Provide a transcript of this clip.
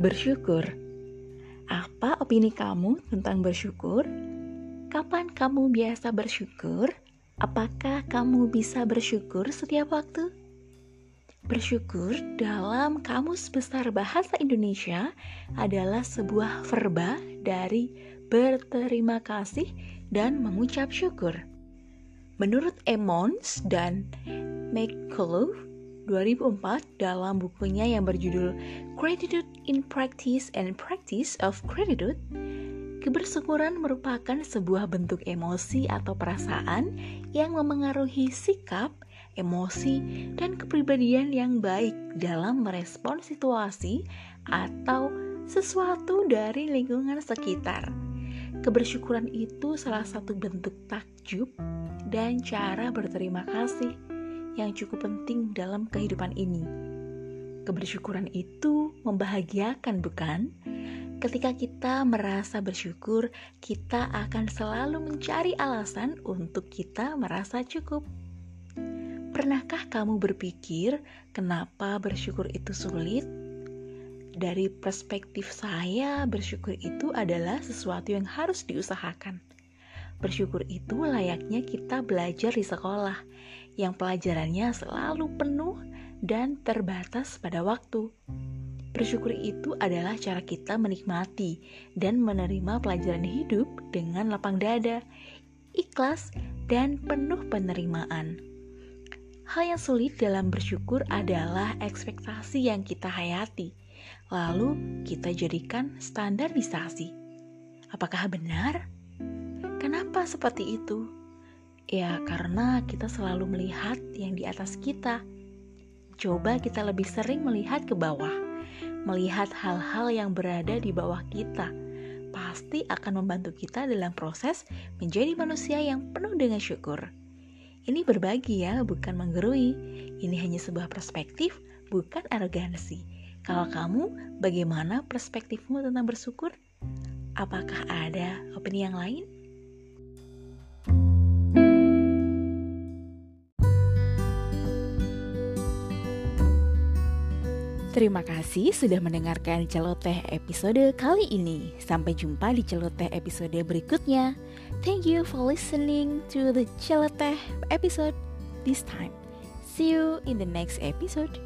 Bersyukur. Apa opini kamu tentang bersyukur? Kapan kamu biasa bersyukur? Apakah kamu bisa bersyukur setiap waktu? Bersyukur dalam Kamus Besar Bahasa Indonesia adalah sebuah verba dari berterima kasih dan mengucap syukur. Menurut Emmons dan McCullough, 2004 dalam bukunya yang berjudul Gratitude in Practice and Practice of Gratitude, kebersyukuran merupakan sebuah bentuk emosi atau perasaan yang memengaruhi sikap, emosi, dan kepribadian yang baik dalam merespon situasi atau sesuatu dari lingkungan sekitar. Kebersyukuran itu salah satu bentuk takjub dan cara berterima kasih yang cukup penting dalam kehidupan ini. Kebersyukuran itu membahagiakan, bukan? Ketika kita merasa bersyukur, kita akan selalu mencari alasan untuk kita merasa cukup. Pernahkah kamu berpikir kenapa bersyukur itu sulit? Dari perspektif saya, bersyukur itu adalah sesuatu yang harus diusahakan. Bersyukur itu layaknya kita belajar di sekolah, yang pelajarannya selalu penuh dan terbatas pada waktu. Bersyukur itu adalah cara kita menikmati dan menerima pelajaran hidup dengan lapang dada, ikhlas, dan penuh penerimaan. Hal yang sulit dalam bersyukur adalah ekspektasi yang kita hayati, lalu kita jadikan standarisasi. Apakah benar? Kenapa seperti itu? Ya, karena kita selalu melihat yang di atas kita. Coba kita lebih sering melihat ke bawah, melihat hal-hal yang berada di bawah kita. Pasti akan membantu kita dalam proses menjadi manusia yang penuh dengan syukur. Ini berbagi ya, bukan menggerui. Ini hanya sebuah perspektif, bukan arogansi. Kalau kamu, bagaimana perspektifmu tentang bersyukur? Apakah ada opini yang lain? Terima kasih sudah mendengarkan celoteh episode kali ini. Sampai jumpa di celoteh episode berikutnya. Thank you for listening to the celoteh episode this time. See you in the next episode.